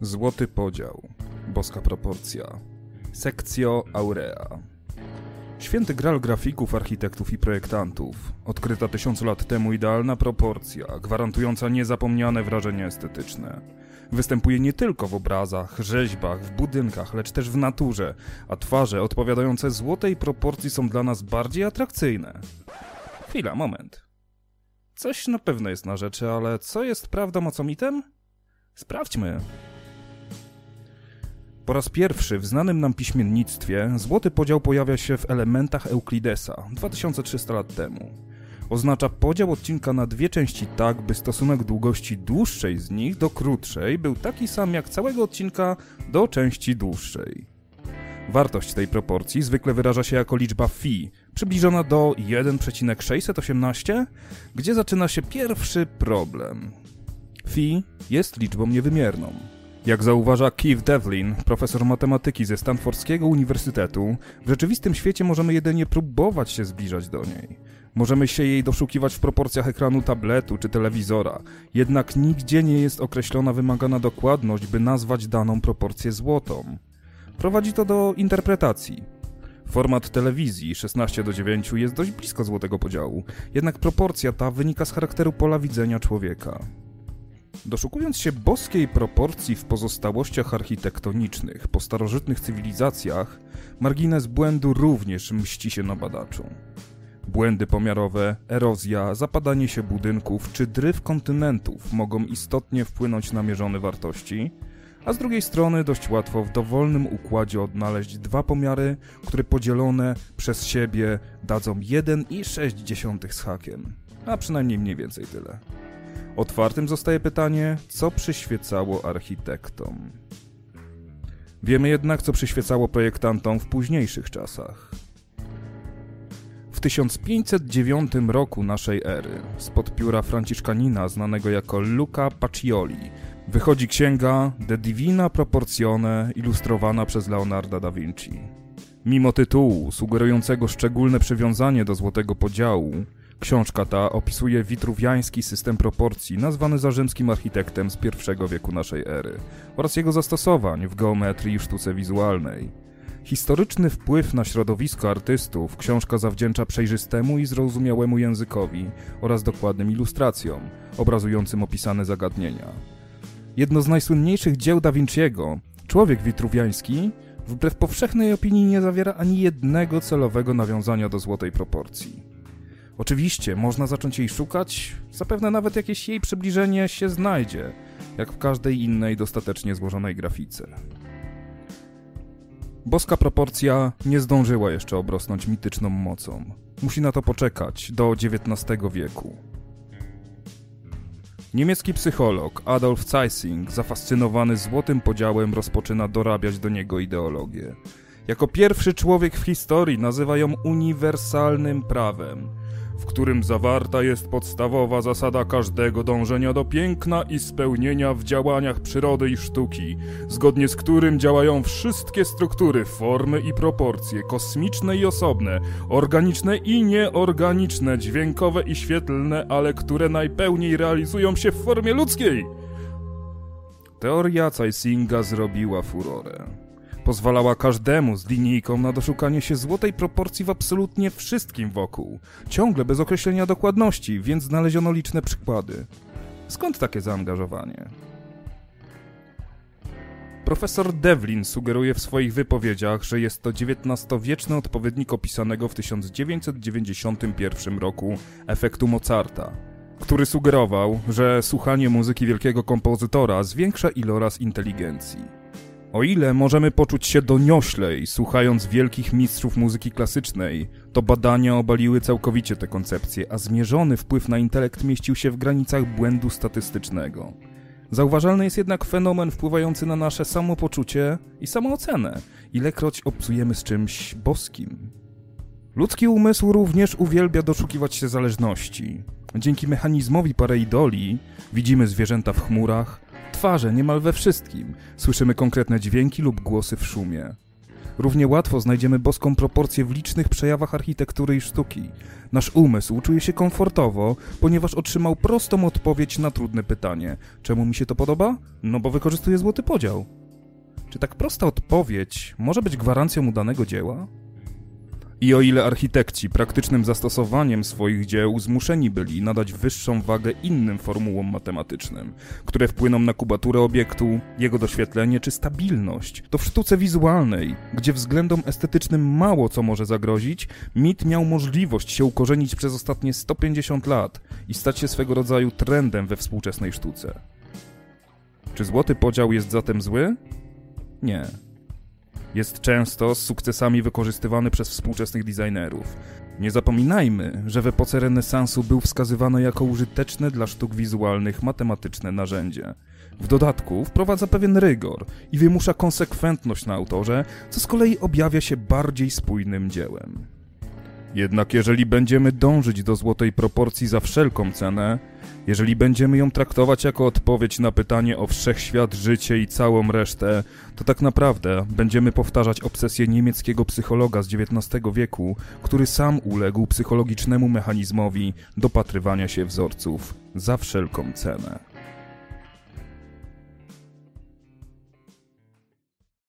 Złoty podział. Boska proporcja. Sekcjo aurea. Święty gral grafików, architektów i projektantów. Odkryta tysiąc lat temu idealna proporcja, gwarantująca niezapomniane wrażenie estetyczne. Występuje nie tylko w obrazach, rzeźbach, w budynkach, lecz też w naturze, a twarze odpowiadające złotej proporcji są dla nas bardziej atrakcyjne. Chwila, moment. Coś na pewno jest na rzeczy, ale co jest prawdą, a co mitem? Sprawdźmy. Po raz pierwszy w znanym nam piśmiennictwie złoty podział pojawia się w elementach Euklidesa 2300 lat temu. Oznacza podział odcinka na dwie części tak, by stosunek długości dłuższej z nich do krótszej był taki sam jak całego odcinka do części dłuższej. Wartość tej proporcji zwykle wyraża się jako liczba phi, przybliżona do 1,618, gdzie zaczyna się pierwszy problem. Phi jest liczbą niewymierną. Jak zauważa Keith Devlin, profesor matematyki ze Stanfordskiego Uniwersytetu, w rzeczywistym świecie możemy jedynie próbować się zbliżać do niej. Możemy się jej doszukiwać w proporcjach ekranu tabletu czy telewizora, jednak nigdzie nie jest określona wymagana dokładność, by nazwać daną proporcję złotą. Prowadzi to do interpretacji. Format telewizji 16 do 9 jest dość blisko złotego podziału, jednak proporcja ta wynika z charakteru pola widzenia człowieka. Doszukując się boskiej proporcji w pozostałościach architektonicznych po starożytnych cywilizacjach, margines błędu również mści się na badaczu. Błędy pomiarowe, erozja, zapadanie się budynków czy dryf kontynentów mogą istotnie wpłynąć na mierzone wartości, a z drugiej strony dość łatwo w dowolnym układzie odnaleźć dwa pomiary, które podzielone przez siebie dadzą 1,6 z hakiem, a przynajmniej mniej więcej tyle. Otwartym zostaje pytanie, co przyświecało architektom. Wiemy jednak, co przyświecało projektantom w późniejszych czasach. W 1509 roku naszej ery, spod pióra Franciszkanina znanego jako Luca Pacioli, wychodzi księga De Divina Proporzione ilustrowana przez Leonarda da Vinci. Mimo tytułu, sugerującego szczególne przywiązanie do złotego podziału, książka ta opisuje witruwiański system proporcji nazwany za rzymskim architektem z I wieku naszej ery oraz jego zastosowań w geometrii i sztuce wizualnej. Historyczny wpływ na środowisko artystów książka zawdzięcza przejrzystemu i zrozumiałemu językowi oraz dokładnym ilustracjom, obrazującym opisane zagadnienia. Jedno z najsłynniejszych dzieł Da Vinciego, Człowiek Witruwiański, wbrew powszechnej opinii nie zawiera ani jednego celowego nawiązania do złotej proporcji. Oczywiście, można zacząć jej szukać, zapewne nawet jakieś jej przybliżenie się znajdzie, jak w każdej innej dostatecznie złożonej grafice. Boska proporcja nie zdążyła jeszcze obrosnąć mityczną mocą. Musi na to poczekać do XIX wieku. Niemiecki psycholog Adolf Zeissing, zafascynowany złotym podziałem, rozpoczyna dorabiać do niego ideologię. Jako pierwszy człowiek w historii nazywa ją uniwersalnym prawem – w którym zawarta jest podstawowa zasada każdego dążenia do piękna i spełnienia w działaniach przyrody i sztuki, zgodnie z którym działają wszystkie struktury, formy i proporcje, kosmiczne i osobne, organiczne i nieorganiczne, dźwiękowe i świetlne, ale które najpełniej realizują się w formie ludzkiej. Teoria Zeisinga zrobiła furorę. Pozwalała każdemu z linijką na doszukanie się złotej proporcji w absolutnie wszystkim wokół. Ciągle bez określenia dokładności, więc znaleziono liczne przykłady. Skąd takie zaangażowanie? Profesor Devlin sugeruje w swoich wypowiedziach, że jest to XIX-wieczny odpowiednik opisanego w 1991 roku efektu Mozarta, który sugerował, że słuchanie muzyki wielkiego kompozytora zwiększa iloraz inteligencji. O ile możemy poczuć się donioślej, słuchając wielkich mistrzów muzyki klasycznej, to badania obaliły całkowicie tę koncepcję, a zmierzony wpływ na intelekt mieścił się w granicach błędu statystycznego. Zauważalny jest jednak fenomen wpływający na nasze samopoczucie i samoocenę, ilekroć obcujemy z czymś boskim. Ludzki umysł również uwielbia doszukiwać się zależności. Dzięki mechanizmowi pareidoli widzimy zwierzęta w chmurach, twarze niemal we wszystkim. Słyszymy konkretne dźwięki lub głosy w szumie. Równie łatwo znajdziemy boską proporcję w licznych przejawach architektury i sztuki. Nasz umysł czuje się komfortowo, ponieważ otrzymał prostą odpowiedź na trudne pytanie: czemu mi się to podoba? No bo wykorzystuje złoty podział. Czy tak prosta odpowiedź może być gwarancją udanego dzieła? I o ile architekci praktycznym zastosowaniem swoich dzieł zmuszeni byli nadać wyższą wagę innym formułom matematycznym, które wpłyną na kubaturę obiektu, jego doświetlenie czy stabilność, to w sztuce wizualnej, gdzie względom estetycznym mało co może zagrozić, mit miał możliwość się ukorzenić przez ostatnie 150 lat i stać się swego rodzaju trendem we współczesnej sztuce. Czy złoty podział jest zatem zły? Nie. Jest często z sukcesami wykorzystywany przez współczesnych designerów. Nie zapominajmy, że w epoce renesansu był wskazywany jako użyteczne dla sztuk wizualnych matematyczne narzędzie. W dodatku wprowadza pewien rygor i wymusza konsekwentność na autorze, co z kolei objawia się bardziej spójnym dziełem. Jednak jeżeli będziemy dążyć do złotej proporcji za wszelką cenę, jeżeli będziemy ją traktować jako odpowiedź na pytanie o wszechświat, życie i całą resztę, to tak naprawdę będziemy powtarzać obsesję niemieckiego psychologa z XIX wieku, który sam uległ psychologicznemu mechanizmowi dopatrywania się wzorców za wszelką cenę.